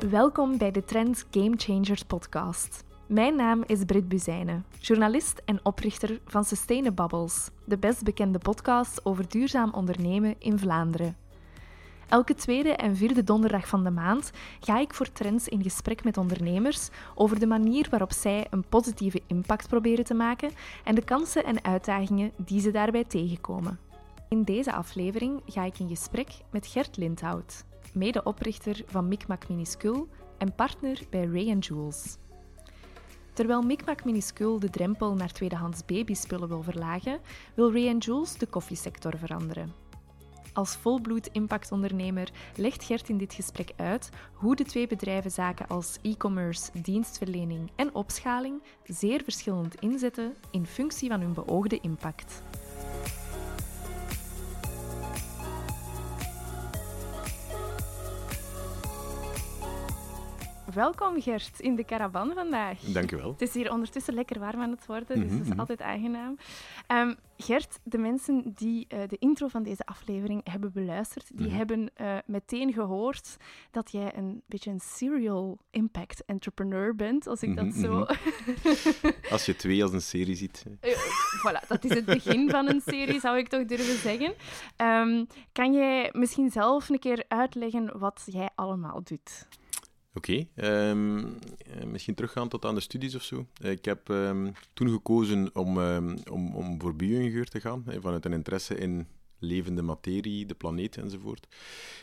Welkom bij de Trends Game Changers podcast. Mijn naam is Brit Buzijnen, journalist en oprichter van Sustainabubbles, de best bekende podcast over duurzaam ondernemen in Vlaanderen. Elke tweede en vierde donderdag van de maand ga ik voor Trends in gesprek met ondernemers over de manier waarop zij een positieve impact proberen te maken en de kansen en uitdagingen die ze daarbij tegenkomen. In deze aflevering ga ik in gesprek met Gert Lindhout, medeoprichter van Micmac Minuscule en partner bij Ray Jules. Terwijl Micmac Minuscule de drempel naar tweedehands babyspullen wil verlagen, wil Ray Jules de koffiesector veranderen. Als volbloed impactondernemer legt Gert in dit gesprek uit hoe de twee bedrijven zaken als e-commerce, dienstverlening en opschaling zeer verschillend inzetten in functie van hun beoogde impact. Welkom Gert in de caravan vandaag. Dank u wel. Het is hier ondertussen lekker warm aan het worden, dus dat is Mhm, altijd aangenaam. Ehm, Gert, de mensen die eh, de intro van deze aflevering hebben beluisterd, die Mhm. hebben eh, meteen gehoord dat jij een beetje een serial impact entrepreneur bent, als ik dat Mhm, zo... Als je twee als een serie ziet. Eh, voilà, dat is het begin van een serie, zou ik toch durven zeggen. Ehm, kan jij misschien zelf een keer uitleggen wat jij allemaal doet? Oké, ehm, eh, misschien teruggaan tot aan de studies of zo. Eh, Ik heb ehm, toen gekozen om, ehm, om, om voor bio-ingenieur te gaan, vanuit een interesse in levende materie, de planeet enzovoort.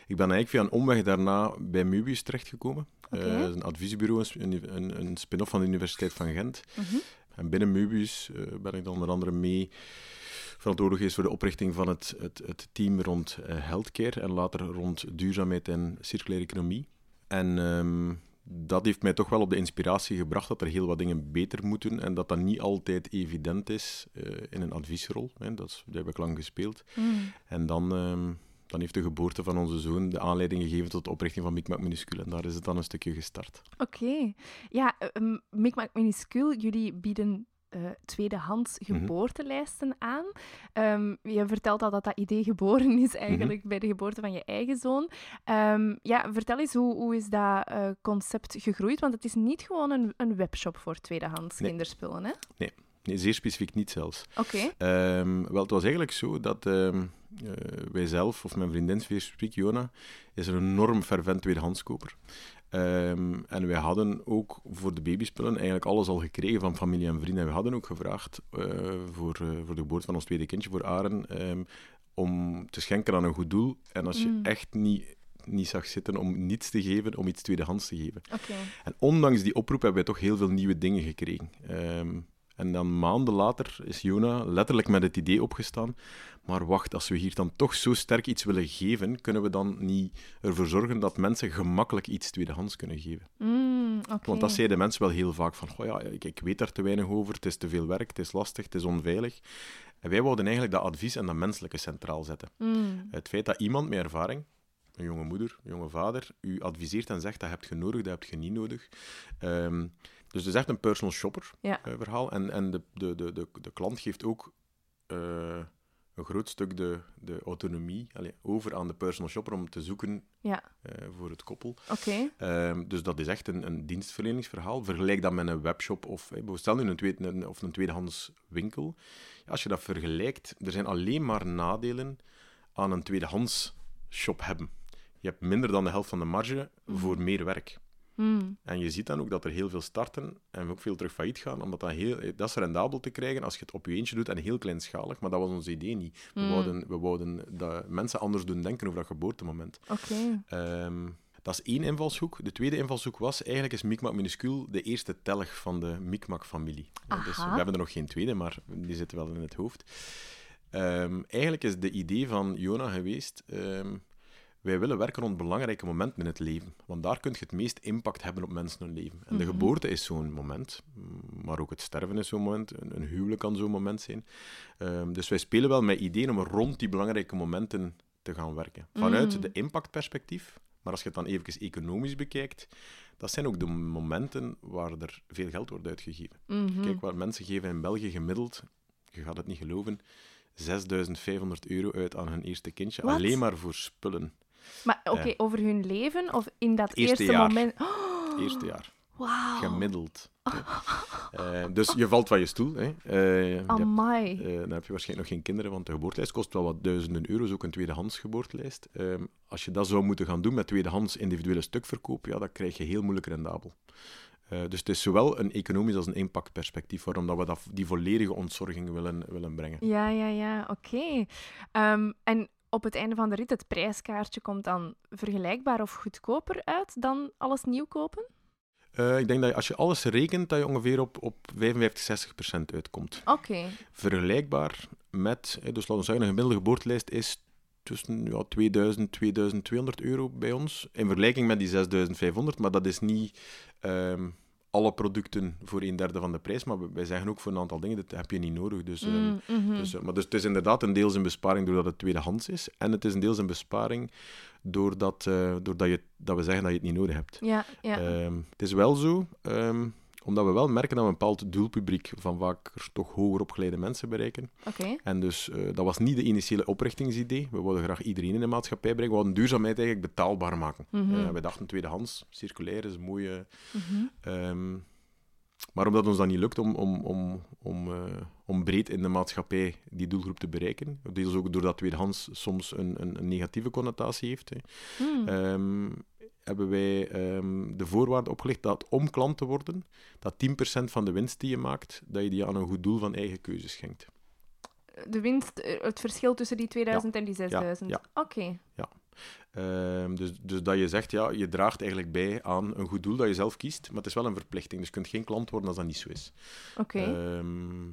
Ik ben eigenlijk via een omweg daarna bij Möbius terechtgekomen. Oké. Eh, dat is een adviesbureau, een, een, een spin-off van de Universiteit van Gent. Mhm. En binnen Möbius eh, ben ik dan onder andere mee verantwoordelijk geweest voor de oprichting van het, het, het team rond healthcare en later rond duurzaamheid en circulaire economie. En ehm, dat heeft mij toch wel op de inspiratie gebracht dat er heel wat dingen beter moeten en dat dat niet altijd evident is eh, in een adviesrol. Hè. Dat, is, dat heb ik lang gespeeld. Mm. En dan, ehm, dan heeft de geboorte van onze zoon de aanleiding gegeven tot de oprichting van Micmac Minuscule. En daar is het dan een stukje gestart. Oké. Ja, um, Micmac Minuscule, jullie bieden eh, tweedehands Mhm. geboortelijsten aan. Ehm, je vertelt al dat dat idee geboren is eigenlijk Mhm. bij de geboorte van je eigen zoon. Ehm, ja, vertel eens, hoe, hoe is dat eh, concept gegroeid? Want het is niet gewoon een, een webshop voor tweedehands Nee. kinderspullen, hè? Nee, zeer specifiek niet zelfs. Oké. Ehm, wel, het was eigenlijk zo dat eh, wij zelf, of mijn vriendin specifiek, Jona, is een enorm fervent tweedehandskoper. Ehm, en wij hadden ook voor de babyspullen eigenlijk alles al gekregen van familie en vrienden. En we hadden ook gevraagd eh, voor, eh, voor de geboorte van ons tweede kindje, voor Aren, om te schenken aan een goed doel. En als je Mm. echt niet, niet zag zitten om niets te geven, om iets tweedehands te geven. Oké. En ondanks die oproep hebben wij toch heel veel nieuwe dingen gekregen. Ehm, en dan maanden later is Jona letterlijk met het idee opgestaan. Maar wacht, als we hier dan toch zo sterk iets willen geven, kunnen we dan niet ervoor zorgen dat mensen gemakkelijk iets tweedehands kunnen geven? Mm. Want dat zeiden mensen wel heel vaak van, "Goh ja, ik, ik weet daar te weinig over, het is te veel werk, het is lastig, het is onveilig. En wij wouden eigenlijk dat advies en dat menselijke centraal zetten. Mm, Het feit dat iemand met ervaring, een jonge moeder, een jonge vader, u adviseert en zegt dat heb je nodig, dat heb je niet nodig. Ehm, dus het is echt een personal shopper Ja. eh, verhaal. En, en de, de, de, de, de klant geeft ook eh, een groot stuk de, de autonomie over aan de personal shopper om te zoeken Ja. eh, voor het koppel. Oké. Ehm, dus dat is echt een, een dienstverleningsverhaal. Vergelijk dat met een webshop of eh, stel nu een, tweede, een- of een tweedehands winkel. Ja, als je dat vergelijkt, er zijn alleen maar nadelen aan een tweedehands shop hebben. Je hebt minder dan de helft van de marge voor meer werk. Mm, En je ziet dan ook dat er heel veel starten en ook veel terug failliet gaan, omdat dat, heel, dat is rendabel te krijgen als je het op je eentje doet en heel kleinschalig. Maar dat was ons idee niet. We, Mm. wouden, we wouden dat mensen anders doen denken over dat geboortemoment. Oké. Ehm, dat is één invalshoek. De tweede invalshoek was, eigenlijk is Micmac Minuscule de eerste telg van de Micmac-familie. Dus we hebben er nog geen tweede, maar die zit wel in het hoofd. Ehm, eigenlijk is de idee van Jona geweest, ehm, wij willen werken rond belangrijke momenten in het leven. Want daar kun je het meest impact hebben op mensen hun leven. En de Mhm. geboorte is zo'n moment, maar ook het sterven is zo'n moment. Een, een huwelijk kan zo'n moment zijn. Ehm, dus wij spelen wel met ideeën om rond die belangrijke momenten te gaan werken. Vanuit Mm. de impactperspectief, maar als je het dan even economisch bekijkt, dat zijn ook de momenten waar er veel geld wordt uitgegeven. Mhm. Kijk, wat mensen geven in België gemiddeld, je gaat het niet geloven, 6500 euro uit aan hun eerste kindje. Alleen maar voor spullen. Maar oké, over hun leven of in dat Eerste moment? Oh, Eerste jaar. Wauw. Gemiddeld. Eh, dus je valt van je stoel. Hè. Eh, je hebt- Amai. eh, dan heb je waarschijnlijk nog geen kinderen, want de geboortelijst kost wel wat duizenden euro's, ook een tweedehands geboortelijst. Ehm, als je dat zou moeten gaan doen met tweedehands individuele stukverkoop, ja, dan krijg je heel moeilijk rendabel. Dus het is zowel een economisch als een impactperspectief waarom dat we dat, die volledige ontzorging willen, willen brengen. Ja, ja, ja, oké. Ehm, en op het einde van de rit, het prijskaartje komt dan vergelijkbaar of goedkoper uit dan alles nieuw kopen? Eh, ik denk dat je, als je alles rekent, dat je ongeveer op, op 55, 60 procent uitkomt. Oké. Vergelijkbaar met, dus laten we zeggen, een gemiddelde geboortelijst is tussen ja, 2000 2200 euro bij ons. In vergelijking met die 6500, maar dat is niet ehm, alle producten voor een derde van de prijs. Maar wij zeggen ook voor een aantal dingen, dat heb je niet nodig. Dus, ehm, Mm, mhm. dus, eh, maar dus het is inderdaad een deels een besparing doordat het tweedehands is. En het is een deels een besparing doordat, eh, doordat je, dat we zeggen dat je het niet nodig hebt. Ja, ja. Ehm, het is wel zo, ehm, omdat we wel merken dat we een bepaald doelpubliek van vaker toch hoger opgeleide mensen bereiken. oké. En dus eh, dat was niet de initiële oprichtingsidee. We wilden graag iedereen in de maatschappij brengen. We wilden duurzaamheid eigenlijk betaalbaar maken. Mhm. Eh, we dachten tweedehands, circulair is een mooie. Mhm. ehm, maar omdat ons dat niet lukt om, om, om, om, eh, om breed in de maatschappij die doelgroep te bereiken, deels ook doordat tweedehands soms een, een, een negatieve connotatie heeft, hè, Hmm. ehm, hebben wij ehm, de voorwaarde opgelegd dat om klant te worden, dat 10% van de winst die je maakt, dat je die aan een goed doel van eigen keuze schenkt. De winst, eh, het verschil tussen die 2000 en die 6000. ja. Oké. Ehm, dus, dus dat je zegt, ja, je draagt eigenlijk bij aan een goed doel dat je zelf kiest, maar het is wel een verplichting. Dus je kunt geen klant worden als dat niet zo is. Oké. Ehm,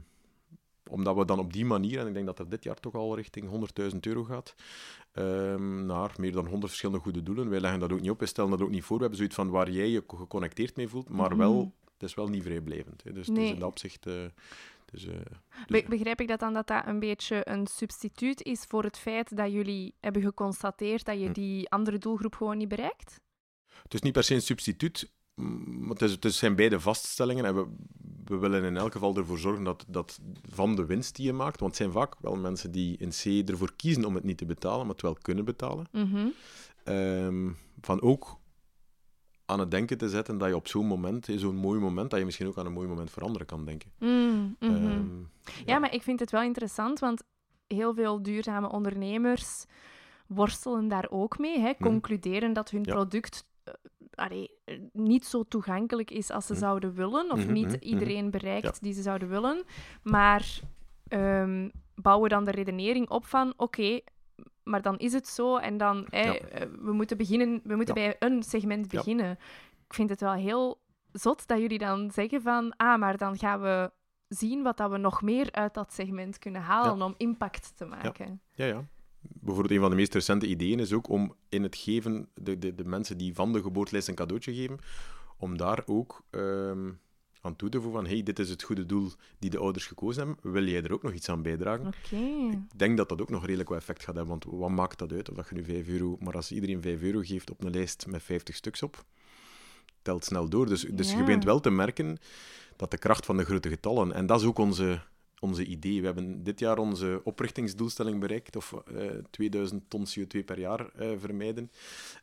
omdat we dan op die manier, en ik denk dat dat dit jaar toch al richting 100.000 euro gaat, ehm, naar meer dan 100 verschillende goede doelen. Wij leggen dat ook niet op, wij stellen dat ook niet voor. We hebben zoiets van waar jij je geconnecteerd mee voelt, maar Mhm. wel, het is wel niet vrijblijvend. Hè. Dus, dus in dat opzicht... dus, Be- begrijp ik dat dan dat dat een beetje een substituut is voor het feit dat jullie hebben geconstateerd dat je Hm. die andere doelgroep gewoon niet bereikt? Het is niet per se een substituut, maar het, is, het zijn beide vaststellingen. En we, we willen in elk geval ervoor zorgen dat, dat van de winst die je maakt, want het zijn vaak wel mensen die in C ervoor kiezen om het niet te betalen, maar het wel kunnen betalen, Mhm. ehm, van ook aan het denken te zetten dat je op zo'n moment, in zo'n mooi moment, dat je misschien ook aan een mooi moment voor anderen kan denken. Mm, mhm. Ehm, Ja, maar ik vind het wel interessant, want heel veel duurzame ondernemers worstelen daar ook mee. Hè? Concluderen dat hun Mhm. Ja. product eh, allee, eh, niet zo toegankelijk is als ze Mhm. zouden willen, of Mhm, niet mhm, iedereen bereikt Ja. die ze zouden willen. Maar ehm, bouwen dan de redenering op van, oké, maar dan is het zo en dan, Ja. eh, we moeten, beginnen, we moeten Ja. bij een segment beginnen. Ik vind het wel heel zot dat jullie dan zeggen van, ah, maar dan gaan we zien wat dat we nog meer uit dat segment kunnen halen om impact te maken. Ja, ja. Bijvoorbeeld een van de meest recente ideeën is ook om in het geven, de, de, de mensen die van de geboortelijst een cadeautje geven, om daar ook ehm, aan toe te voegen van hey, dit is het goede doel die de ouders gekozen hebben, wil jij er ook nog iets aan bijdragen? Oké. Ik denk dat dat ook nog redelijk wat effect gaat hebben, want wat maakt dat uit of dat je nu 5 euro, maar als iedereen 5 euro geeft op een lijst met 50 stuks op, telt snel door. Dus, dus je begint wel te merken dat de kracht van de grote getallen, en dat is ook onze, onze idee. We hebben dit jaar onze oprichtingsdoelstelling bereikt, of eh 2000 ton CO2 per jaar eh, vermijden,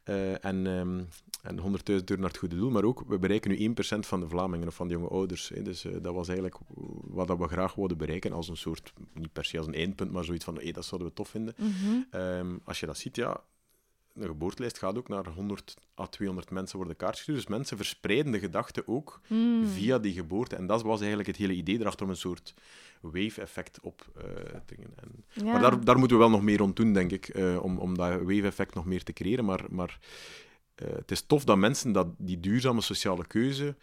Eh, en, ehm en 100.000 euro naar het goede doel, maar ook, we bereiken nu 1% van de Vlamingen of van de jonge ouders. Hè. Dus eh, dat was eigenlijk wat dat we graag wilden bereiken als een soort, niet per se als een eindpunt, maar zoiets van, hey, dat zouden we tof vinden. Mhm. Ehm, als je dat ziet, ja, een geboortelijst gaat ook naar 100 à 200 mensen worden kaart gestuurd. Dus mensen verspreiden de gedachte ook Mm. via die geboorte. En dat was eigenlijk het hele idee erachter om een soort wave-effect op eh, te dingen. En, Ja. Maar daar, daar moeten we wel nog meer rond doen, denk ik, eh, om, om dat wave-effect nog meer te creëren. Maar, maar eh, het is tof dat mensen dat, die duurzame sociale keuze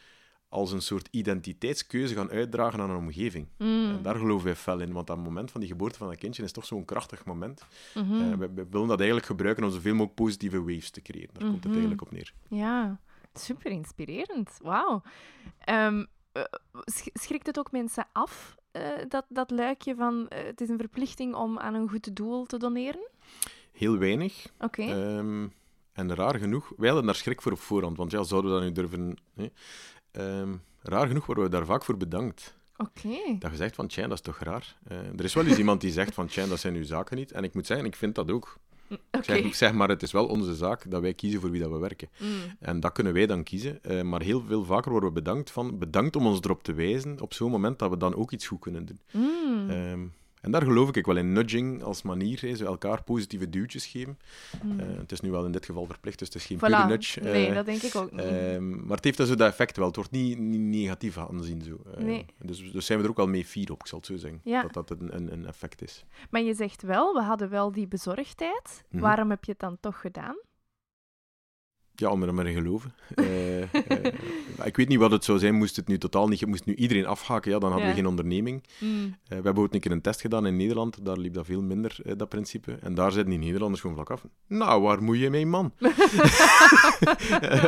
als een soort identiteitskeuze gaan uitdragen aan een omgeving. Mm. En daar geloven wij fel in, want dat moment van die geboorte van een kindje is toch zo'n krachtig moment. Mhm. Eh, we, we willen dat eigenlijk gebruiken om zoveel mogelijk positieve waves te creëren. Daar komt het Mhm. eigenlijk op neer. Ja, super inspirerend. Wauw. Ehm, eh, sch- schrikt het ook mensen af, eh, dat, dat luikje van het is een verplichting om aan een goed doel te doneren? Heel weinig. Oké. Ehm, en raar genoeg, wij hadden daar schrik voor op voorhand, want ja, zouden we dat nu durven... hè? Ehm, raar genoeg worden we daar vaak voor bedankt. Oké. Dat je zegt van, tja, dat is toch raar. Eh, er is wel eens iemand die zegt van, tja, dat zijn uw zaken niet. En ik moet zeggen, ik vind dat ook. Oké. Zeg, zeg maar, het is wel onze zaak dat wij kiezen voor wie dat we werken. Mm. En dat kunnen wij dan kiezen. eh, maar heel veel vaker worden we bedankt van, bedankt om ons erop te wijzen op zo'n moment dat we dan ook iets goed kunnen doen. Mm. Ehm, en daar geloof ik wel in. Nudging als manier, hè, zo elkaar positieve duwtjes geven. Mm. Eh, het is nu wel in dit geval verplicht, dus het is geen Voilà. pure nudge. Nee, Eh, dat denk ik ook niet. ehm, maar het heeft zo dat effect wel. Het wordt niet, niet negatief aanzien. Zo. Eh, Nee. dus, dus zijn we er ook wel mee fier op, ik zal het zo zeggen. Ja. Dat dat een, een, een effect is. Maar je zegt wel, we hadden wel die bezorgdheid. Mhm. Waarom heb je het dan toch gedaan? Ja, om er maar in geloven. Ik weet niet wat het zou zijn, moest het nu totaal niet, moest nu iedereen afhaken, ja, dan hadden Ja. we geen onderneming. Mm. Eh, we hebben ook een keer een test gedaan in Nederland, daar liep dat veel minder, eh, dat principe. En daar zeiden die Nederlanders gewoon vlak af. Nou, waar moet je mee, man?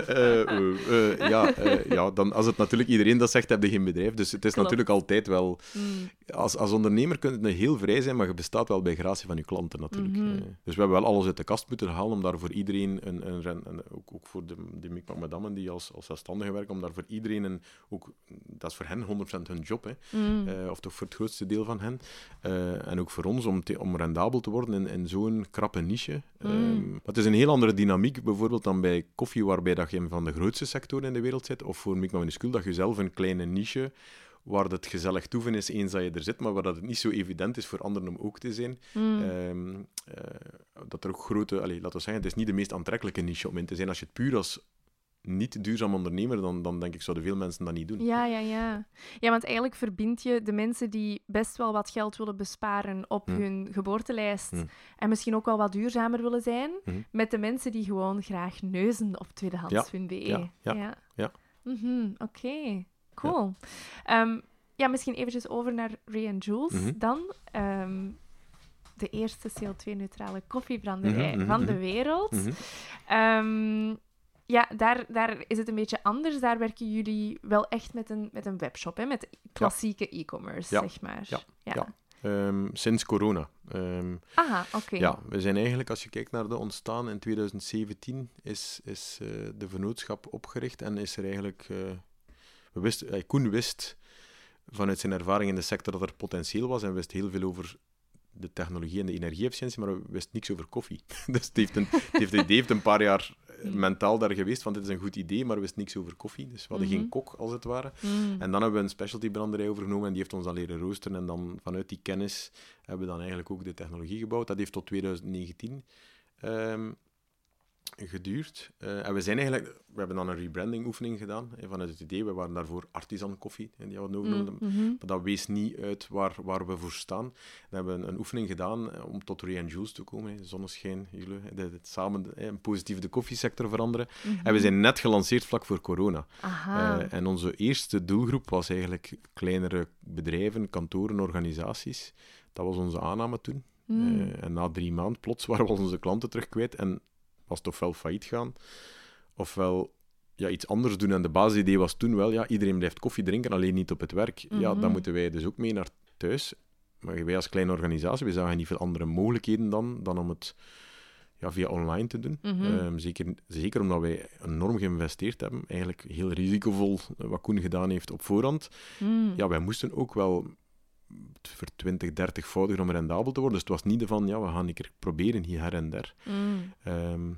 Eh, ja, ja dan, als het natuurlijk iedereen dat zegt, heb je geen bedrijf. Dus het is Klopt. natuurlijk altijd wel... Mm. Als, als ondernemer kun je heel vrij zijn, maar je bestaat wel bij gratie van je klanten natuurlijk. Mhm. Dus we hebben wel alles uit de kast moeten halen om daar voor iedereen, een, een, een- ook, ook voor de, de Mikmak Madammen die als, als zelfstandige werken, om daar voor iedereen, een, ook, dat is voor hen 100% hun job, hè, Mm. eh, of toch voor het grootste deel van hen. Eh, en ook voor ons om, te- om rendabel te worden in, in zo'n krappe niche. Mm. Ehm, maar het is een heel andere dynamiek bijvoorbeeld dan bij koffie, waarbij dat je een van de grootste sectoren in de wereld zit, of voor Mikmak Minuscule, dat je zelf een kleine niche waar het gezellig toeven is eens dat je er zit, maar waar dat het niet zo evident is voor anderen om ook te zijn. Mm. Ehm, eh, dat er ook grote... Allee, laten we zeggen, het is niet de meest aantrekkelijke niche om in te zijn. Als je het puur als niet duurzaam ondernemer, dan, dan denk ik, zouden veel mensen dat niet doen. Ja, ja, ja. Ja, want eigenlijk verbind je de mensen die best wel wat geld willen besparen op Hm. hun geboortelijst Hm. en misschien ook wel wat duurzamer willen zijn, Hm. met de mensen die gewoon graag neuzen op tweedehands.be. ja, ja, ja. ja. Mhm, Oké, cool. Ja. ja, misschien eventjes over naar Ray Jules Mhm. dan. Ehm, de eerste CO2-neutrale koffiebranderij Mhm, van de wereld. Ehm, ja, daar, daar is het een beetje anders. Daar werken jullie wel echt met een, met een webshop, hè? met klassieke e-commerce, Ja. zeg maar. Ja. Ja. Ehm, sinds corona. Ehm, Aha, oké. Ja, we zijn eigenlijk, als je kijkt naar de ontstaan in 2017, is, is eh, de vennootschap opgericht en is er eigenlijk... eh, we wisten, eh, Koen wist vanuit zijn ervaring in de sector dat er potentieel was en wist heel veel over de technologie en de energie-efficiëntie, maar we wist niks over koffie. dus het heeft een, het heeft, het heeft een paar jaar Mm. mentaal daar geweest, van dit is een goed idee, maar we wisten niks over koffie. Dus we hadden geen kok, als het ware. Mm. En dan hebben we een specialty branderij overgenomen en die heeft ons dan leren roosteren. En dan vanuit die kennis hebben we dan eigenlijk ook de technologie gebouwd. Dat heeft tot 2019 ehm, geduurd. Eh, en we zijn eigenlijk, we hebben dan een rebranding oefening gedaan vanuit het idee. We waren daarvoor artisan koffie, die hadden we Mm, overgenomen. mhm. Maar dat wees niet uit waar, waar we voor staan. Dan hebben we een, een oefening gedaan eh, om tot Ray Jules te komen. hè. Zonneschijn, jullie, de- de- samen hè, een positief de koffiesector veranderen. Mhm. En we zijn net gelanceerd vlak voor corona. Aha. Eh, en onze eerste doelgroep was eigenlijk kleinere bedrijven, kantoren, organisaties. Dat was onze aanname toen. Mm. En na drie maanden plots waren we onze klanten terug kwijt en was het ofwel failliet gaan, ofwel ja, iets anders doen. En de basisidee was toen wel, ja, iedereen blijft koffie drinken, alleen niet op het werk. Ja, Mhm. dan moeten wij dus ook mee naar thuis. Maar wij als kleine organisatie, we zagen niet veel andere mogelijkheden dan, dan om het ja, via online te doen. Mhm. Ehm, zeker, zeker omdat wij enorm geïnvesteerd hebben. Eigenlijk heel risicovol wat Koen gedaan heeft op voorhand. Mm. Ja, wij moesten ook wel voor 20, 30 voudig om rendabel te worden. Dus het was niet van, ja, we gaan een keer proberen hier her en der. Mm. Ehm,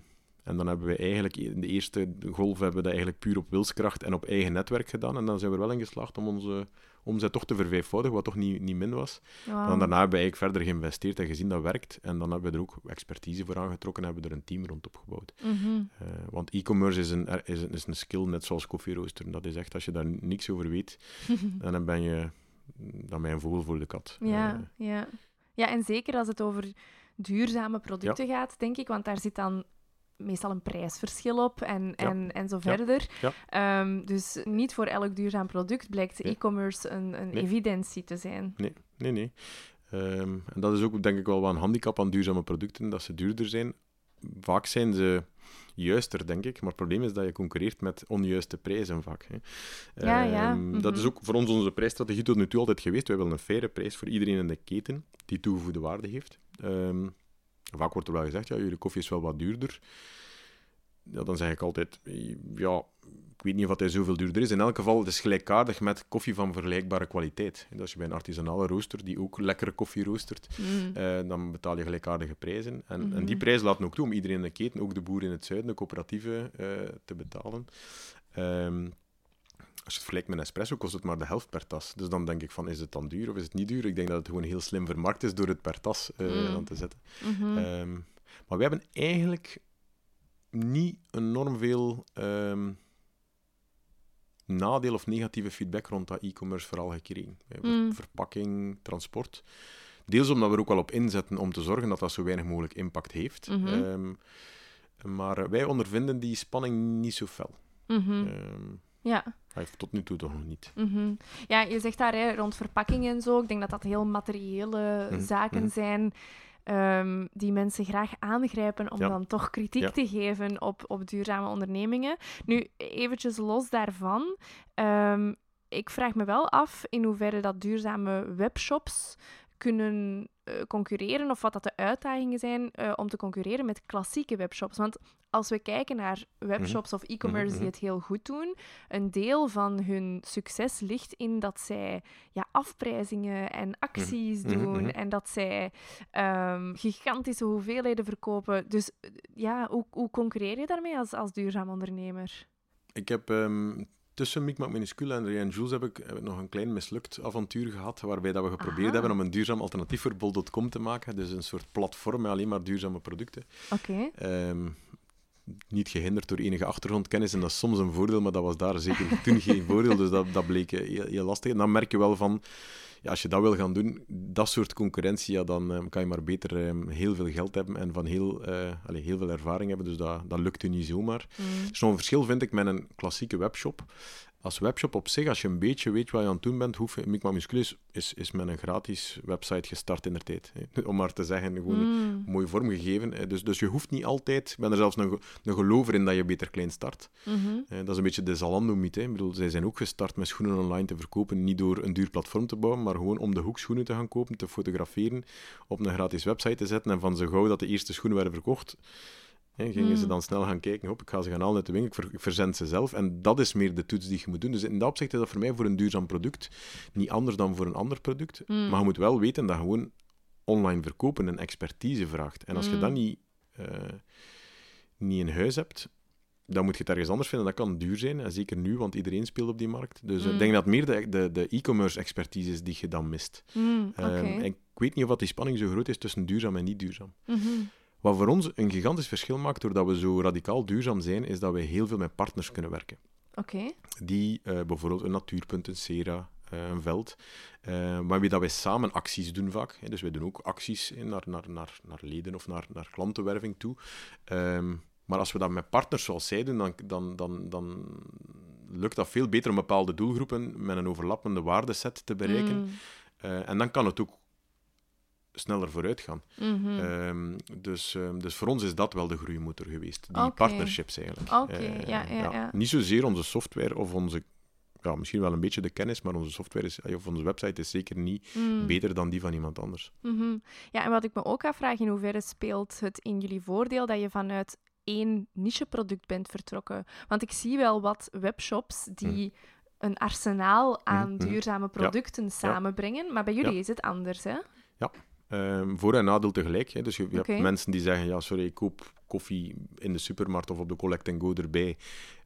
en dan hebben we eigenlijk, in de eerste golf hebben we dat eigenlijk puur op wilskracht en op eigen netwerk gedaan. En dan zijn we er wel in geslaagd om onze omzet toch te vervijfvoudigen, wat toch niet, niet min was. Dan daarna hebben we eigenlijk verder geïnvesteerd en gezien dat werkt. En dan hebben we er ook expertise voor aangetrokken en hebben we er een team rond opgebouwd. Mhm. Eh, want e-commerce is een, is, een, is een skill net zoals koffieroosteren. Dat is echt, als je daar niks over weet, dan ben je, dan een vogel voor de kat. Ja, Eh, ja. ja, en zeker als het over duurzame producten gaat, denk ik, want daar zit dan meestal een prijsverschil op en, Ja. en, en zo verder. Ja. Ehm, dus niet voor elk duurzaam product blijkt Nee. e-commerce een, een Nee. evidentie te zijn. Nee, nee, nee. Ehm, en dat is ook denk ik wel wat een handicap aan duurzame producten, dat ze duurder zijn. Vaak zijn ze juister, denk ik, maar het probleem is dat je concurreert met onjuiste prijzen vaak. Hè. Ja, ja, Ehm, Dat is mhm. ook voor ons onze prijsstrategie tot nu toe altijd geweest. Wij willen een faire prijs voor iedereen in de keten die toegevoegde waarde heeft. Ehm, vaak wordt er wel gezegd, ja, jullie koffie is wel wat duurder. Ja, dan zeg ik altijd, ja, ik weet niet of hij zoveel duurder is. In elk geval, het is gelijkaardig met koffie van vergelijkbare kwaliteit. Dus als je bij een artisanale rooster, die ook lekkere koffie roostert, Mm. eh, dan betaal je gelijkaardige prijzen. En, en Mhm. die prijs laten ook toe om iedereen in de keten, ook de boer in het zuiden, de coöperatieven, eh, te betalen. Ehm, als je het vergelijkt met Espresso, kost het maar de helft per tas. Dus dan denk ik van, is het dan duur of is het niet duur? Ik denk dat het gewoon heel slim vermarkt is door het per tas eh, Mm. aan te zetten. Mhm. Ehm, maar we hebben eigenlijk niet enorm veel ehm, nadeel of negatieve feedback rond dat e-commerce vooral gekregen. Mm. Verpakking, transport. Deels omdat we er ook wel op inzetten om te zorgen dat dat zo weinig mogelijk impact heeft. Mhm. Ehm, maar wij ondervinden die spanning niet zo fel. Ehm, Ja. hij heeft tot nu toe toch nog niet. Mhm. Ja, je zegt daar hè, rond verpakkingen en zo. Ik denk dat dat heel materiële Mhm, zaken zijn ehm, die mensen graag aangrijpen om Ja. dan toch kritiek Ja. te geven op, op duurzame ondernemingen. Nu, eventjes los daarvan. ehm, ik vraag me wel af in hoeverre dat duurzame webshops kunnen eh, concurreren of wat dat de uitdagingen zijn eh, om te concurreren met klassieke webshops. Want als we kijken naar webshops of e-commerce Mhm, die het heel goed doen, een deel van hun succes ligt in dat zij ja, afprijzingen en acties Mhm, doen mhm. en dat zij ehm, gigantische hoeveelheden verkopen. Dus eh, ja, hoe, hoe concurreer je daarmee als, als duurzaam ondernemer? Ik heb ehm, tussen Micmac Minuscule en Ray Jules heb ik, heb ik nog een klein mislukt avontuur gehad, waarbij dat we geprobeerd Aha. hebben om een duurzaam alternatief voor bol.com te maken. Dus een soort platform met alleen maar duurzame producten. Oké. Ehm, niet gehinderd door enige achtergrondkennis, en dat is soms een voordeel, maar dat was daar zeker toen geen voordeel, dus dat, dat bleek eh, heel, heel lastig. En dan merk je wel van, ja, als je dat wil gaan doen, dat soort concurrentie, ja, dan ehm, kan je maar beter ehm, heel veel geld hebben en van heel, eh, allee, heel veel ervaring hebben, dus dat, dat lukt u niet zomaar. Mm. Er is nog een verschil, vind ik, met een klassieke webshop. Als webshop op zich, als je een beetje weet wat je aan het doen bent, hoef je... Micmac Musculus is, is met een gratis website gestart in de tijd. hè. Om maar te zeggen, gewoon Mm. mooi vormgegeven. Dus, dus je hoeft niet altijd... Ik ben er zelfs een, een gelover in dat je beter klein start. Mhm. Eh, Dat is een beetje de Zalando-mythe. Ik bedoel, zij zijn ook gestart met schoenen online te verkopen, niet door een duur platform te bouwen, maar gewoon om de hoek schoenen te gaan kopen, te fotograferen, op een gratis website te zetten en van zo gauw dat de eerste schoenen werden verkocht, hè, gingen ze Mm. dan snel gaan kijken, hop, ik ga ze gaan halen uit de winkel, ik, ver- ik verzend ze zelf. En dat is meer de toets die je moet doen. Dus in dat opzicht is dat voor mij voor een duurzaam product niet anders dan voor een ander product. Mm. Maar je moet wel weten dat gewoon online verkopen een expertise vraagt. En als je Mm. dat niet, eh, niet in huis hebt, dan moet je het ergens anders vinden. Dat kan duur zijn, en zeker nu, want iedereen speelt op die markt. Dus eh, Mm. ik denk dat meer de, de, de e-commerce expertise is die je dan mist. Mm. Ehm, en ik weet niet of die spanning zo groot is tussen duurzaam en niet duurzaam. Mhm. Wat voor ons een gigantisch verschil maakt doordat we zo radicaal duurzaam zijn, is dat we heel veel met partners kunnen werken. Oké. Die eh, bijvoorbeeld een natuurpunt, een Sera, eh, een veld, eh maar wie dat wij samen acties doen vaak. Hè. Dus wij doen ook acties naar, naar, naar, naar leden of naar, naar klantenwerving toe. Ehm, maar als we dat met partners zoals zij doen, dan, dan, dan, dan lukt dat veel beter om bepaalde doelgroepen met een overlappende waardeset te bereiken. Mm. En dan kan het ook sneller vooruit gaan. Mhm. Ehm, dus, ehm, dus voor ons is dat wel de groeimotor geweest. Die partnerships eigenlijk. Eh, ja, ja, ja. Niet zozeer onze software of onze... Ja, misschien wel een beetje de kennis, maar onze software is, of onze website is zeker niet Mm. beter dan die van iemand anders. Mhm. Ja, en wat ik me ook afvraag, in hoeverre speelt het in jullie voordeel dat je vanuit één nicheproduct bent vertrokken? Want ik zie wel wat webshops die een arsenaal aan Mhm. duurzame producten samenbrengen, maar bij jullie Ja. is het anders, hè? Ehm, voor- en nadeel tegelijk. Hè. Dus je, hebt mensen die zeggen, ja, sorry, ik koop koffie in de supermarkt of op de collect and go erbij.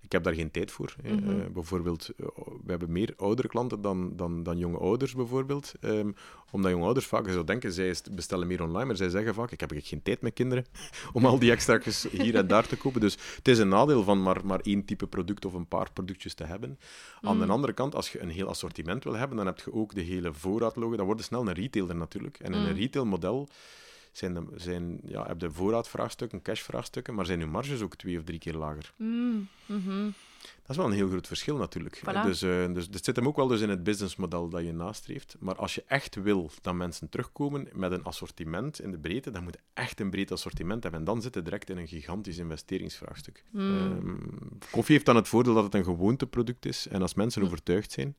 Ik heb daar geen tijd voor. Mhm. Eh, bijvoorbeeld, eh, we hebben meer oudere klanten dan, dan, dan jonge ouders, bijvoorbeeld. Ehm, omdat jonge ouders vaak zo denken, zij bestellen meer online, maar zij zeggen vaak, ik heb geen tijd met kinderen om al die extra's hier en daar te kopen. Dus het is een nadeel van maar, maar één type product of een paar productjes te hebben. Aan Mm. de andere kant, als je een heel assortiment wil hebben, dan heb je ook de hele voorraadlogen. Dan word je snel een retailer natuurlijk. En in Mm. een retailmodel zijn, de, zijn, ja, heb je voorraadvraagstukken, cashvraagstukken, maar zijn je marges ook twee of drie keer lager. Mm. Mhm. Dat is wel een heel groot verschil natuurlijk. Voilà. Dus, eh, dus het zit hem ook wel dus in het businessmodel dat je nastreeft. Maar als je echt wil dat mensen terugkomen met een assortiment in de breedte, dan moet je echt een breed assortiment hebben. En dan zit je direct in een gigantisch investeringsvraagstuk. Mm. Ehm, koffie heeft dan het voordeel dat het een gewoonteproduct is. En als mensen Mm. overtuigd zijn,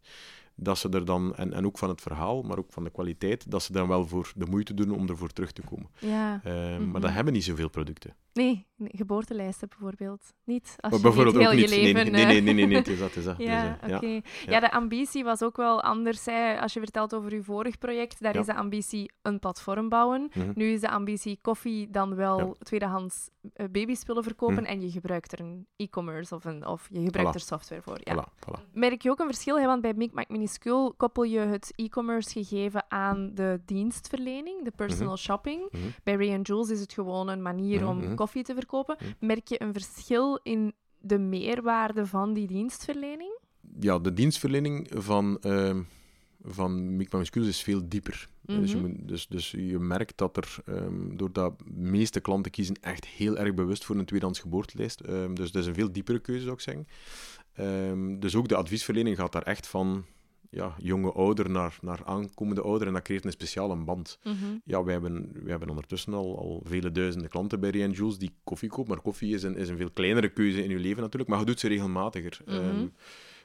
dat ze er dan, en, en ook van het verhaal, maar ook van de kwaliteit, dat ze dan wel voor de moeite doen om ervoor terug te komen. Ja. Mhm. Maar dat hebben niet zoveel producten. Nee, nee, geboortelijsten bijvoorbeeld. Niet als Maar je bijvoorbeeld ook heel niet. je Nee, leven... nee, eh, nee, nee, nee, nee, het is dat, is dat. Ja, Dus, eh, oké. ja. Ja. de ambitie was ook wel anders. Hè. Als je vertelt over je vorig project, daar Ja. is de ambitie een platform bouwen. Mhm. Nu is de ambitie koffie dan wel Ja. tweedehands eh, babyspullen verkopen Mhm. en je gebruikt er een e-commerce of, een, of je gebruikt Voilà. er software voor. Ja. Voilà, voilà. Merk je ook een verschil? Hè? Want bij Micmac Minuscule koppel je het e-commerce gegeven aan de dienstverlening, de personal shopping. Mhm. Bij Ray Jules is het gewoon een manier om. Koffie te verkopen. Mhm. Merk je een verschil in de meerwaarde van die dienstverlening? Ja, de dienstverlening van, ehm van is veel dieper. dus, je Mhm. moet, dus, dus je merkt dat er, ehm, doordat de meeste klanten kiezen, echt heel erg bewust voor een tweedehands geboortelijst. Ehm, dus dat is een veel diepere keuze, zou ik zeggen. Dus ook de adviesverlening gaat daar echt van ja, jonge ouder naar, naar aankomende ouder. En dat creëert een speciale band. Ja, wij hebben, wij hebben ondertussen al, al vele duizenden klanten bij Ray Jules die koffie kopen. Maar koffie is een, is een veel kleinere keuze in je leven natuurlijk. Maar je doet ze regelmatiger. Mhm. Ehm,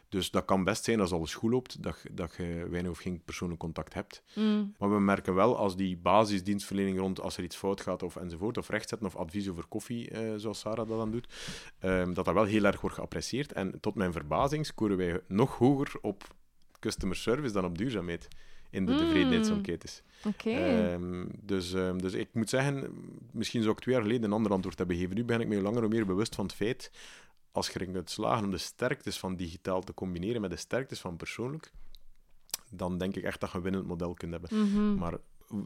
dus dat kan best zijn als alles goed loopt, dat, je- dat je weinig of geen persoonlijk contact hebt. Mm. Maar we merken wel als die basisdienstverlening rond, als er iets fout gaat of enzovoort, of rechtzetten of advies over koffie, eh, zoals Sarah dat dan doet, ehm, dat dat wel heel erg wordt geapprecieerd. En tot mijn verbazing scoren wij nog hoger op customer service dan op duurzaamheid in de Mm. Oké. Ehm, dus, ehm, dus ik moet zeggen, misschien zou ik twee jaar geleden een ander antwoord hebben gegeven. Nu ben ik me langer en meer bewust van het feit, als je erin kunt slagen om de sterktes van digitaal te combineren met de sterktes van persoonlijk, dan denk ik echt dat je een winnend model kunt hebben. Mhm. Maar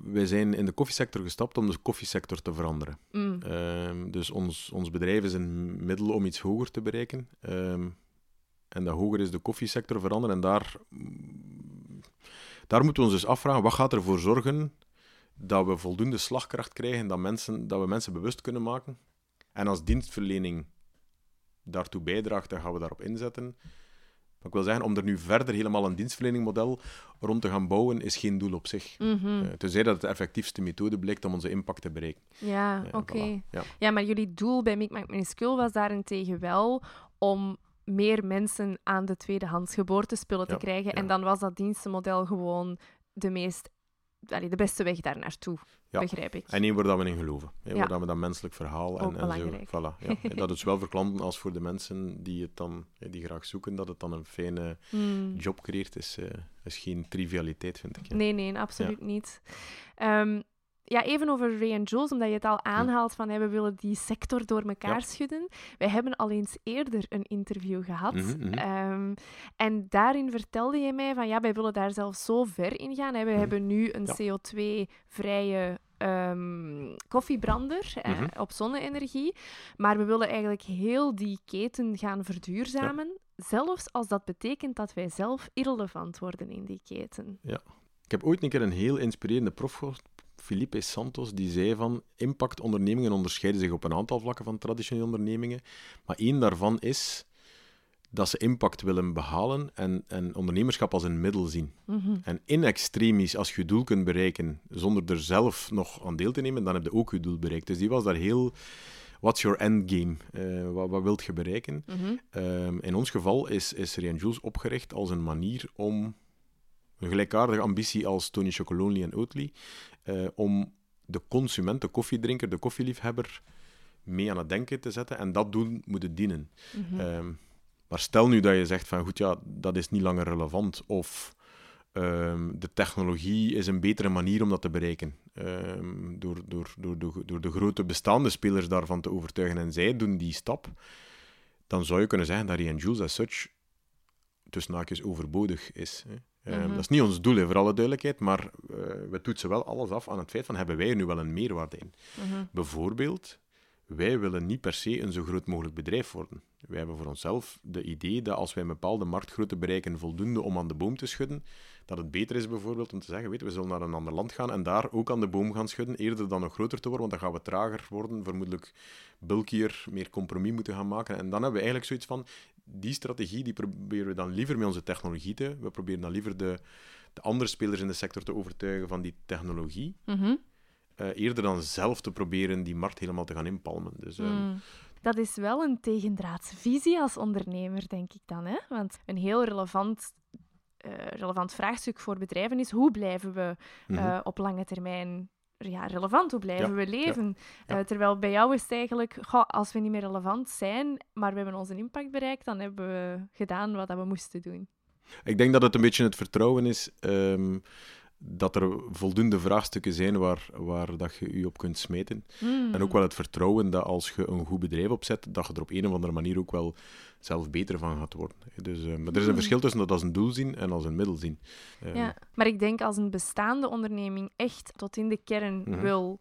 wij zijn in de koffiesector gestapt om de koffiesector te veranderen. Mm. Ehm, dus ons, ons bedrijf is een middel om iets hoger te bereiken. En dat hoger is de koffiesector veranderen. En daar, daar moeten we ons dus afvragen, wat gaat ervoor zorgen dat we voldoende slagkracht krijgen, dat, mensen, dat we mensen bewust kunnen maken. En als dienstverlening daartoe bijdraagt, dan gaan we daarop inzetten. Maar ik wil zeggen, om er nu verder helemaal een dienstverleningmodel rond te gaan bouwen, is geen doel op zich. Mhm. Eh, tenzij dat het de effectiefste methode blijkt om onze impact te bereiken. Ja, Eh, oké. voilà. Ja. Ja, maar jullie doel bij Micmac Minuscule was daarentegen wel om meer mensen aan de tweedehands geboortespullen te Ja, krijgen. En dan was dat dienstenmodel gewoon de meest... allee, de beste weg daar naartoe, Ja. begrijp ik. En één waar dat we in geloven. Hè. Waar dat we dat menselijk verhaal en, en zo. Voilà, dat is zowel voor klanten als voor de mensen die het dan die graag zoeken, dat het dan een fijne Hmm. job creëert, is, eh, is geen trivialiteit, vind ik. ja. Nee, nee, absoluut niet. Ehm, ja, even over Ray and Jules, omdat je het al aanhaalt van hey, we willen die sector door elkaar Hm. Ja. schudden. Wij hebben al eens eerder een interview gehad. Mhm, mhm. Ehm, en daarin vertelde je mij van ja, wij willen daar zelfs zo ver in gaan. Wij Mhm. hebben nu een Ja. CO2-vrije ehm, koffiebrander op zonne-energie. Maar we willen eigenlijk heel die keten gaan verduurzamen. Zelfs als dat betekent dat wij zelf irrelevant worden in die keten. Ik heb ooit een keer een heel inspirerende prof gehoord, Felipe Santos, die zei van impactondernemingen onderscheiden zich op een aantal vlakken van traditionele ondernemingen, maar één daarvan is dat ze impact willen behalen en, en ondernemerschap als een middel zien. Mhm. En in extremis, als je je doel kunt bereiken zonder er zelf nog aan deel te nemen, dan heb je ook je doel bereikt. Dus die was daar heel... What's your endgame? Eh wat, wat wilt je bereiken? Mhm. Ehm, in ons geval is, is Rian Jules opgericht als een manier om een gelijkaardige ambitie als Tony Chocolonely en Oatly, eh, om de consument, de koffiedrinker, de koffieliefhebber mee aan het denken te zetten. En dat doen moet het dienen. Mhm. Ehm, maar stel nu dat je zegt van goed, ja, dat is niet langer relevant. Of ehm, de technologie is een betere manier om dat te bereiken. Ehm, door, door, door, de, door de grote bestaande spelers daarvan te overtuigen en zij doen die stap, dan zou je kunnen zeggen dat Rian Jules as such tussen haakjes overbodig is. Hè. Ehm, Mhm. Dat is niet ons doel, voor alle duidelijkheid, maar eh, we toetsen wel alles af aan het feit van hebben wij er nu wel een meerwaarde in. Mhm. Bijvoorbeeld, wij willen niet per se een zo groot mogelijk bedrijf worden. Wij hebben voor onszelf de idee dat als wij een bepaalde marktgrootte bereiken voldoende om aan de boom te schudden, dat het beter is bijvoorbeeld om te zeggen, weet, je, we zullen naar een ander land gaan en daar ook aan de boom gaan schudden, eerder dan nog groter te worden, want dan gaan we trager worden, vermoedelijk bulkier, meer compromis moeten gaan maken. En dan hebben we eigenlijk zoiets van, die strategie die proberen we dan liever met onze technologie te... We proberen dan liever de, de andere spelers in de sector te overtuigen van die technologie, Mhm. eh, eerder dan zelf te proberen die markt helemaal te gaan inpalmen. Dus, ehm, Mm. Dat is wel een tegendraadse visie als ondernemer, denk ik dan. Hè? Want een heel relevant, eh, relevant vraagstuk voor bedrijven is hoe blijven we mhm. eh, op lange termijn ja, relevant? Hoe blijven we leven? Eh, terwijl bij jou is het eigenlijk, goh, als we niet meer relevant zijn, maar we hebben onze impact bereikt, dan hebben we gedaan wat we moesten doen. Ik denk dat het een beetje het vertrouwen is. Ehm, dat er voldoende vraagstukken zijn waar, waar dat je je op kunt smeten. Hmm. En ook wel het vertrouwen dat als je een goed bedrijf opzet, dat je er op een of andere manier ook wel zelf beter van gaat worden. Dus, uh, maar er is een Hmm. verschil tussen dat als een doel zien en als een middel zien. Uh, Ja, maar ik denk als een bestaande onderneming echt tot in de kern Mhm. wil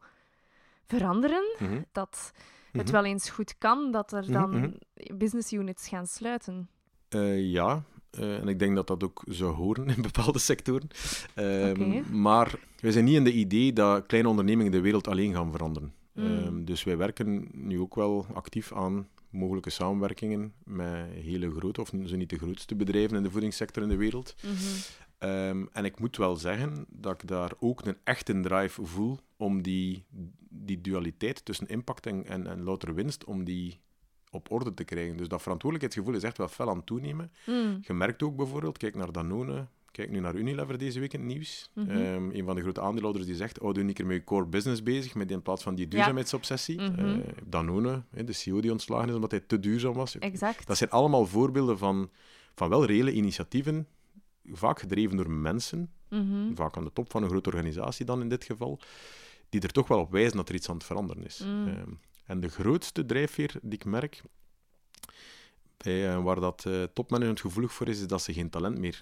veranderen, mhm, dat het mhm. wel eens goed kan dat er dan business units gaan sluiten. Eh, ja, eh, en ik denk dat dat ook zou horen in bepaalde sectoren. Ehm. Maar wij zijn niet in de idee dat kleine ondernemingen de wereld alleen gaan veranderen. Mm. Ehm, dus wij werken nu ook wel actief aan mogelijke samenwerkingen met hele grote, of zo niet de grootste bedrijven in de voedingssector in de wereld. Mhm. Ehm, en ik moet wel zeggen dat ik daar ook een echte drive voel om die, die dualiteit tussen impact en, en, en louter winst, om die op orde te krijgen. Dus dat verantwoordelijkheidsgevoel is echt wel fel aan het toenemen. Mm. Je merkt ook bijvoorbeeld, kijk naar Danone, kijk nu naar Unilever deze week in het nieuws. Mhm. Ehm, een van de grote aandeelhouders die zegt, oh, doe een keer met je core business bezig, met in plaats van die duurzaamheidsobsessie. Mhm. Eh, Danone, de CEO die ontslagen is omdat hij te duurzaam was. Exact. Dat zijn allemaal voorbeelden van, van wel reële initiatieven, vaak gedreven door mensen, Mhm. vaak aan de top van een grote organisatie dan in dit geval, die er toch wel op wijzen dat er iets aan het veranderen is. Mm. En de grootste drijfveer die ik merk, bij, eh, waar dat eh, topmanagement gevoelig voor is, is dat ze geen talent meer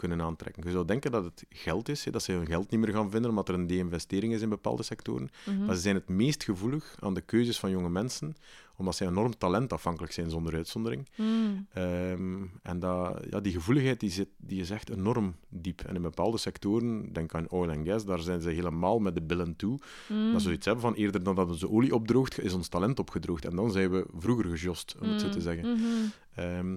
kunnen aantrekken. Je zou denken dat het geld is, hè, dat ze hun geld niet meer gaan vinden omdat er een de-investering is in bepaalde sectoren. Mhm. Maar ze zijn het meest gevoelig aan de keuzes van jonge mensen, omdat ze enorm talentafhankelijk zijn zonder uitzondering. Mm. Ehm, en dat, ja, die gevoeligheid die zit, die is echt enorm diep. En in bepaalde sectoren, denk aan oil en gas, daar zijn ze helemaal met de billen toe. Mm. Dat ze zoiets hebben van eerder dan dat onze olie opdroogt, is ons talent opgedroogd. En dan zijn we vroeger gejost, om het zo te Mm. zeggen. Mhm. Ehm,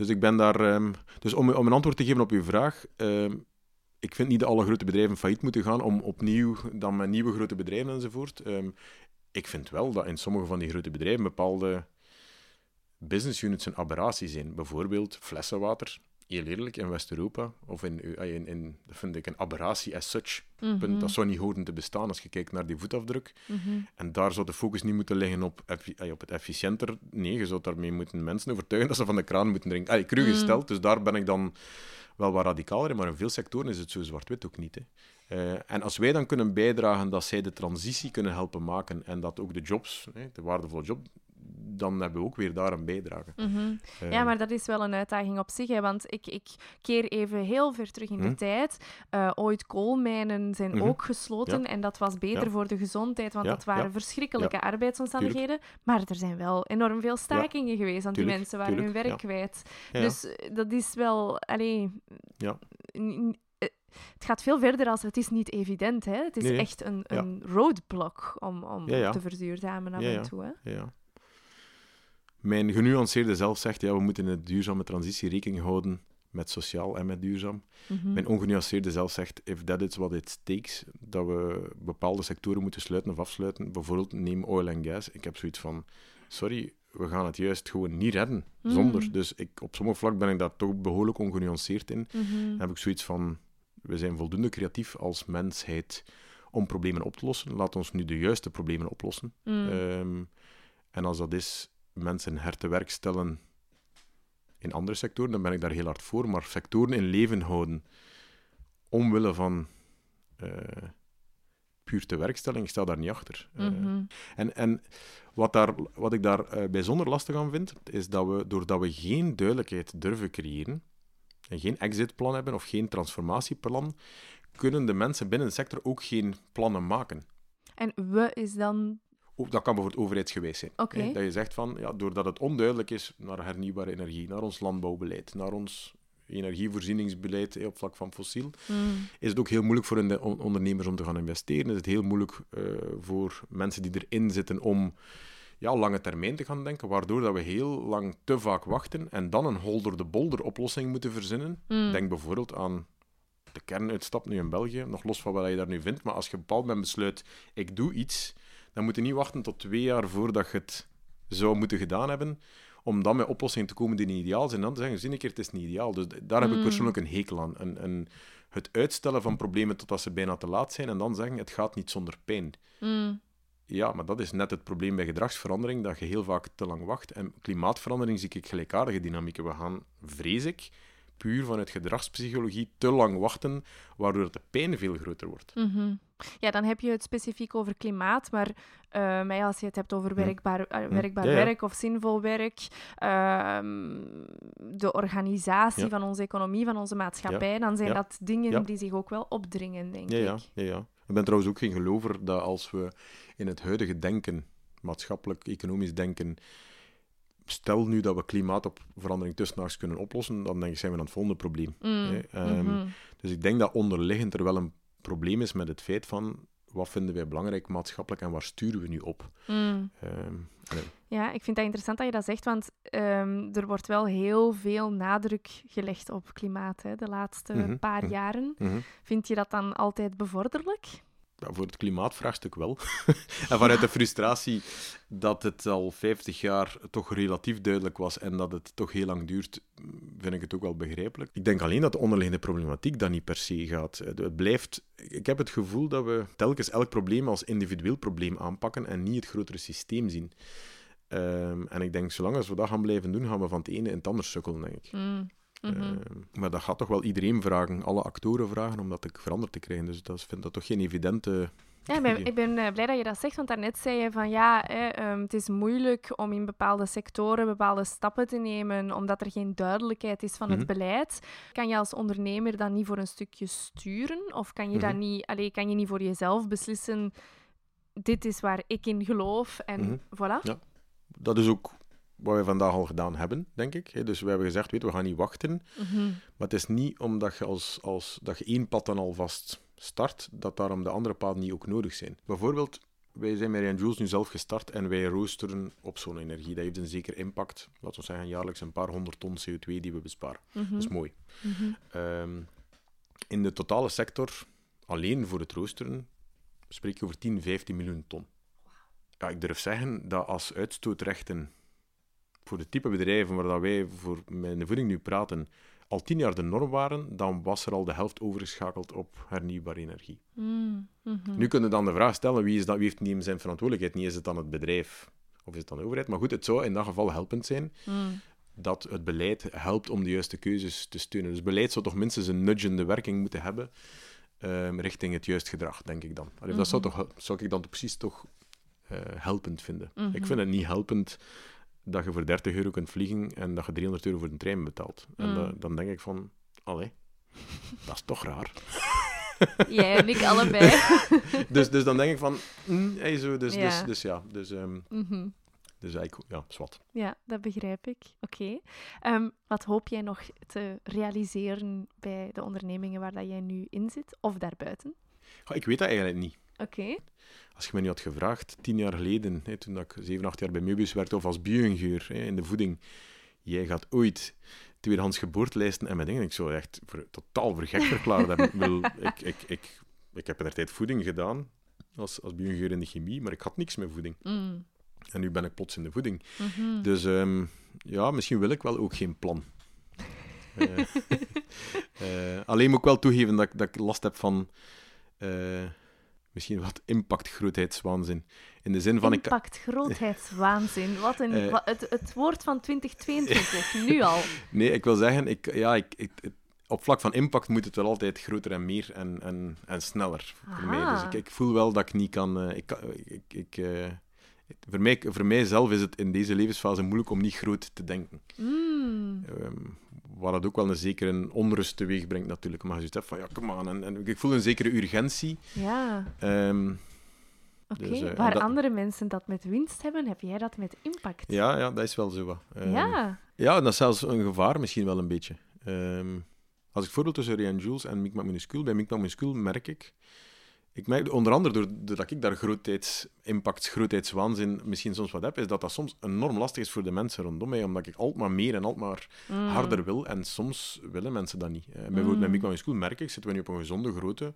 dus ik ben daar... ehm, dus om, om een antwoord te geven op uw vraag... ehm, ik vind niet dat alle grote bedrijven failliet moeten gaan om opnieuw dan met nieuwe grote bedrijven enzovoort. Ehm, ik vind wel dat in sommige van die grote bedrijven bepaalde business units een aberratie zijn. Bijvoorbeeld flessenwater. Heel eerlijk, in West-Europa, of in, in, in, dat vind ik een aberratie as such. Mhm. Punt. Dat zou niet horen te bestaan als je kijkt naar die voetafdruk. Mhm. En daar zou de focus niet moeten liggen op, op het efficiënter. Nee, je zou daarmee moeten mensen overtuigen dat ze van de kraan moeten drinken. Allee, cru Mm. gesteld, dus daar ben ik dan wel wat radicaler in. Maar in veel sectoren is het zo zwart-wit ook niet. Hè. Eh, en als wij dan kunnen bijdragen dat zij de transitie kunnen helpen maken en dat ook de jobs, hè, de waardevolle job, dan hebben we ook weer daar een bijdrage. Mhm. Eh, Ja, maar dat is wel een uitdaging op zich. Hè, want ik, ik keer even heel ver terug in de Mhm. tijd. Eh, ooit koolmijnen zijn Mhm. ook gesloten. Ja. En dat was beter Ja. voor de gezondheid, want Ja, dat waren verschrikkelijke arbeidsomstandigheden. Maar er zijn wel enorm veel stakingen geweest, want die mensen waren hun werk kwijt. Dus eh, dat is wel... Allee, Ja. het gaat veel verder als het is niet evident. Hè? Het is Nee, echt een, Ja. een roadblock om, om Ja, ja. te verduurzamen af en toe. Hè? Ja. Mijn genuanceerde zelf zegt, ja, we moeten in de duurzame transitie rekening houden met sociaal en met duurzaam. Mhm. Mijn ongenuanceerde zelf zegt, if that is what it takes, dat we bepaalde sectoren moeten sluiten of afsluiten. Bijvoorbeeld, neem oil en gas. Ik heb zoiets van, sorry, we gaan het juist gewoon niet redden, Mm. zonder. Dus ik, op sommige vlak ben ik daar toch behoorlijk ongenuanceerd in. Mhm. Dan heb ik zoiets van, we zijn voldoende creatief als mensheid om problemen op te lossen. Laat ons nu de juiste problemen oplossen. Mm. Ehm, en als dat is mensen her te werk stellen in andere sectoren, dan ben ik daar heel hard voor. Maar sectoren in leven houden omwille van eh, puur te werkstelling, ik sta daar niet achter. Eh, Mhm. en en wat, daar, wat ik daar eh, bijzonder lastig aan vind, is dat we, doordat we geen duidelijkheid durven creëren, en geen exitplan hebben of geen transformatieplan, kunnen de mensen binnen de sector ook geen plannen maken. En we is dan... Dat kan bijvoorbeeld overheidsgewijs zijn. Oké. hè. Dat je zegt van, ja, doordat het onduidelijk is naar hernieuwbare energie, naar ons landbouwbeleid, naar ons energievoorzieningsbeleid op vlak van fossiel, Mm. is het ook heel moeilijk voor de on- ondernemers om te gaan investeren. Is het heel moeilijk eh, voor mensen die erin zitten om ja, lange termijn te gaan denken, waardoor dat we heel lang te vaak wachten en dan een holder-de-bolder oplossing moeten verzinnen. Mm. Denk bijvoorbeeld aan de kernuitstap nu in België, nog los van wat je daar nu vindt, maar als je bepaald moment besluit, ik doe iets, dan moet je niet wachten tot twee jaar voordat je het zou moeten gedaan hebben, om dan met oplossingen te komen die niet ideaal zijn, en dan te zeggen, zie een keer, het is niet ideaal. Dus daar heb ik Mm. persoonlijk een hekel aan. Een, een, het uitstellen van problemen totdat ze bijna te laat zijn en dan zeggen het gaat niet zonder pijn. Mm. Ja, maar dat is net het probleem bij gedragsverandering, dat je heel vaak te lang wacht. En klimaatverandering zie ik gelijkaardige dynamieken. We gaan, vrees ik, puur vanuit gedragspsychologie te lang wachten, waardoor de pijn veel groter wordt. Mhm. Ja, dan heb je het specifiek over klimaat, maar eh, maar als je het hebt over werkbaar, eh, werkbaar Ja, ja. werk of zinvol werk, ehm, de organisatie Ja. van onze economie, van onze maatschappij, dan zijn dat dingen die zich ook wel opdringen, denk ik. ja, ja. Ik ben trouwens ook geen gelover dat als we in het huidige denken, maatschappelijk, economisch denken, stel nu dat we klimaatverandering tussenhaaks kunnen oplossen, dan denk ik zijn we aan het volgende probleem. Mm, hè. Ehm, mhm. Dus ik denk dat onderliggend er wel een probleem is met het feit van wat vinden wij belangrijk maatschappelijk en waar sturen we nu op? Mm. Ehm, nee. Ja, ik vind dat interessant dat je dat zegt, want ehm, er wordt wel heel veel nadruk gelegd op klimaat hè, de laatste Mhm, paar mhm. jaren. Mhm. Vind je dat dan altijd bevorderlijk? Voor het klimaatvraagstuk wel. en vanuit de frustratie dat het al 50 jaar toch relatief duidelijk was en dat het toch heel lang duurt, vind ik het ook wel begrijpelijk. Ik denk alleen dat de onderliggende problematiek dan niet per se gaat. Het blijft... Ik heb het gevoel dat we telkens elk probleem als individueel probleem aanpakken en niet het grotere systeem zien. Ehm, en ik denk, zolang als we dat gaan blijven doen, gaan we van het ene in het ander sukkelen, denk ik. Mm, mhm. Ehm, maar dat gaat toch wel iedereen vragen, alle actoren vragen, om dat te veranderd te krijgen. Dus dat vind dat toch geen evidente... Ja, ik ben, ik ben eh, blij dat je dat zegt, want daarnet zei je van ja, hè, ehm, het is moeilijk om in bepaalde sectoren bepaalde stappen te nemen, omdat er geen duidelijkheid is van Mhm. het beleid. Kan je als ondernemer dan niet voor een stukje sturen? Of kan je, Mhm. dat niet, allee, kan je niet voor jezelf beslissen, dit is waar ik in geloof en Mhm. voilà? Ja. Dat is ook wat we vandaag al gedaan hebben, denk ik. Dus we hebben gezegd, weet, we gaan niet wachten. Mhm. Maar het is niet omdat je, als, als, dat je één pad dan alvast start, dat daarom de andere paden niet ook nodig zijn. Bijvoorbeeld, wij zijn met Ryan Jules nu zelf gestart en wij roosteren op zonne-energie. Dat heeft een zeker impact. Laten we zeggen, jaarlijks een paar honderd ton CO2 die we besparen. Mhm. Dat is mooi. Mhm. Ehm, in de totale sector, alleen voor het roosteren, spreek je over 10, 15 miljoen ton. Ja, ik durf zeggen dat als uitstootrechten voor de type bedrijven waar dat wij voor de voeding nu praten, al tien jaar de norm waren, dan was er al de helft overgeschakeld op hernieuwbare energie. Mm, mhm. Nu kunnen we dan de vraag stellen, wie, is dat, wie heeft niet zijn verantwoordelijkheid? Niet is het dan het bedrijf of is het dan de overheid? Maar goed, het zou in dat geval helpend zijn Mm. dat het beleid helpt om de juiste keuzes te steunen. Dus beleid zou toch minstens een nudgende werking moeten hebben ehm, richting het juist gedrag, denk ik dan. Allee, Dat zou, Mhm. toch, zou ik dan precies toch eh, helpend vinden. Mhm. Ik vind het niet helpend dat je voor 30 euro kunt vliegen en dat je 300 euro voor de trein betaalt. En Mm. da- dan denk ik van, allee, dat is toch raar. Jij en ik allebei. dus, dus dan denk ik van, mm, hey, zo, dus, Ja. dus, dus ja, dus, ehm, Mhm. dus eigenlijk, ja, zwart. Ja, dat begrijp ik. Oké. Ehm, wat hoop jij nog te realiseren bij de ondernemingen waar dat jij nu in zit, of daarbuiten? Goh, ik weet dat eigenlijk niet. Oké. Als je me nu had gevraagd, tien jaar geleden, hè, toen ik zeven, acht jaar bij Möbius werkte, of als bio-ingenieur in de voeding, jij gaat ooit tweedehands geboortelijsten en met dingen, ik zou echt voor, totaal voor gek verklaren. hebben. Ik, ik, ik, ik, ik heb in de tijd voeding gedaan, als, als bio-ingenieur in de chemie, maar ik had niks met voeding. Mm. En nu ben ik plots in de voeding. Mhm. Dus ehm, ja, misschien wil ik wel ook geen plan. Eh, eh, alleen moet ik wel toegeven dat, ik- dat ik last heb van eh, misschien wat impact-grootheidswaanzin. In de zin van... Ik, Impact, grootheidswaanzin. Wat een, Eh. het, het woord van 2022, nu al. nee, ik wil zeggen, ik, ja, ik, ik, op vlak van impact moet het wel altijd groter en meer en, en, en sneller voor mij. Dus ik, ik voel wel dat ik niet kan... eh, ik, ik, ik, eh, voor, mij, voor mijzelf is het in deze levensfase moeilijk om niet groot te denken. Mm. Waar dat ook wel een zekere onrust teweeg brengt natuurlijk. Maar je zegt van, ja, kom aan. En, en ik voel een zekere urgentie. Ja, Ehm, oké. Dus, eh, Waar dat- andere mensen dat met winst hebben, heb jij dat met impact. ja, ja, dat is wel zo. wat. Ehm, Ja. Ja, en dat is zelfs een gevaar misschien wel een beetje. Ehm, als ik voorbeeld tussen Ryan Jules en Micmac Minuscule, bij Micmac Minuscule merk ik, ik merk onder andere door- doordat ik daar grootheids, impact, grootheidswaanzin misschien soms wat heb, is dat dat soms enorm lastig is voor de mensen rondom mij, omdat ik altijd maar meer en altijd maar Mm. harder wil. En soms willen mensen dat niet. Eh, bijvoorbeeld Mm. met Minuscule merk ik, zitten we nu op een gezonde grootte,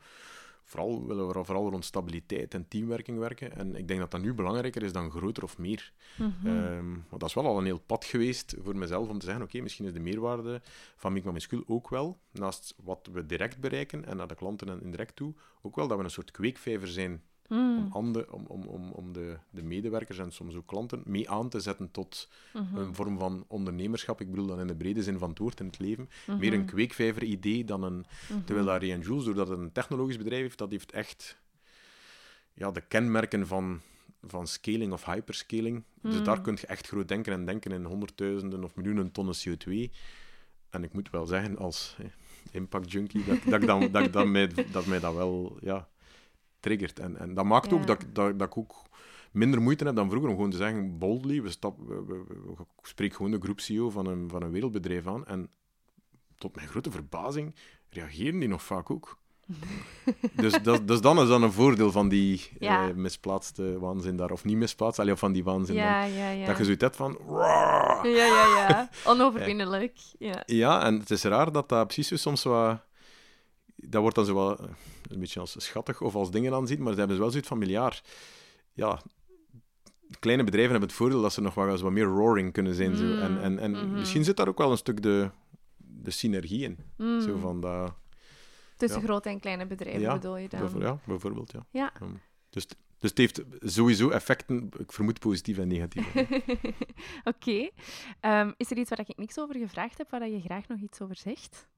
vooral willen we vooral rond stabiliteit en teamwerking werken. En ik denk dat dat nu belangrijker is dan groter of meer. Mhm. Ehm, want dat is wel al een heel pad geweest voor mezelf om te zeggen: oké, misschien is de meerwaarde van Minuscule ook wel, naast wat we direct bereiken en naar de klanten en indirect toe, ook wel dat we een soort kweekvijver zijn Mm. om, om, om, om, om de, de medewerkers en soms ook klanten mee aan te zetten tot Mhm. een vorm van ondernemerschap. Ik bedoel dan in de brede zin van het woord in het leven. Mhm. Meer een kweekvijver-idee dan een... Mhm. Terwijl dat Jules, doordat het een technologisch bedrijf heeft, dat heeft echt ja, de kenmerken van, van scaling of hyperscaling. Dus daar kun je echt groot denken en denken in honderdduizenden of miljoenen tonnen CO2. En ik moet wel zeggen, als eh, impact junkie, dat, dat, ik dan, dat, dan mij, dat mij dat wel ja, triggert. En, en dat maakt Ja. ook dat, ik- dat, dat ik ook minder moeite heb dan vroeger om gewoon te zeggen, boldly, we stap, we, we, we- ik spreek gewoon de groep-CEO van een, van een wereldbedrijf aan. En tot mijn grote verbazing reageren die nog vaak ook. dus, dat, dus dan is dan een voordeel van die Ja. eh, misplaatste waanzin daar. Of niet misplaatst, allee, of van die waanzin. Ja, ja. Dat je zoiets hebt van... Ja, ja, ja. Onoverwinnelijk. Ja. Ja, en het is raar dat dat precies zo soms wat... Dat wordt dan zo wat eh, een beetje als schattig of als dingen aanzien, maar ze hebben wel zoiets van miljard. Ja, kleine bedrijven hebben het voordeel dat ze nog wel eens wat meer roaring kunnen zijn. Zo. En, en, en Mm, mhm. misschien zit daar ook wel een stuk de, de synergie in. Mm. Zo van dat... Tussen ja. grote en kleine bedrijven Ja, bedoel je dan? ja, bijvoorbeeld, ja. Ja. Dus, dus het heeft sowieso effecten, ik vermoed positief en negatief. Oké. Ehm, is er iets waar ik niks over gevraagd heb, waar je graag nog iets over zegt?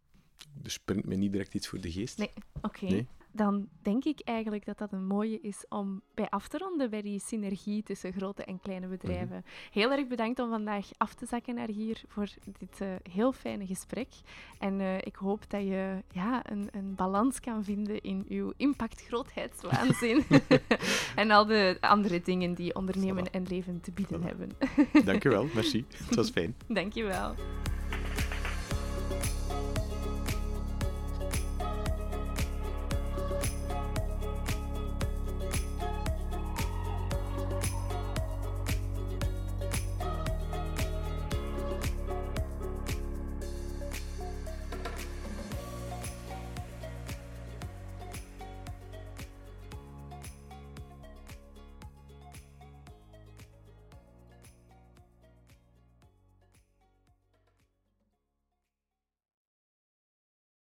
Dus springt mij niet direct iets voor de geest. Nee. Oké. Nee. Dan denk ik eigenlijk dat dat een mooie is om bij af te ronden bij die synergie tussen grote en kleine bedrijven. Heel erg bedankt om vandaag af te zakken naar hier voor dit eh, heel fijne gesprek. En eh, ik hoop dat je ja, een, een balans kan vinden in uw impact-grootheidswaanzin en al de andere dingen die ondernemen Voilà. en leven te bieden Voilà. hebben. Dank u wel, merci. Het was fijn. Dankjewel.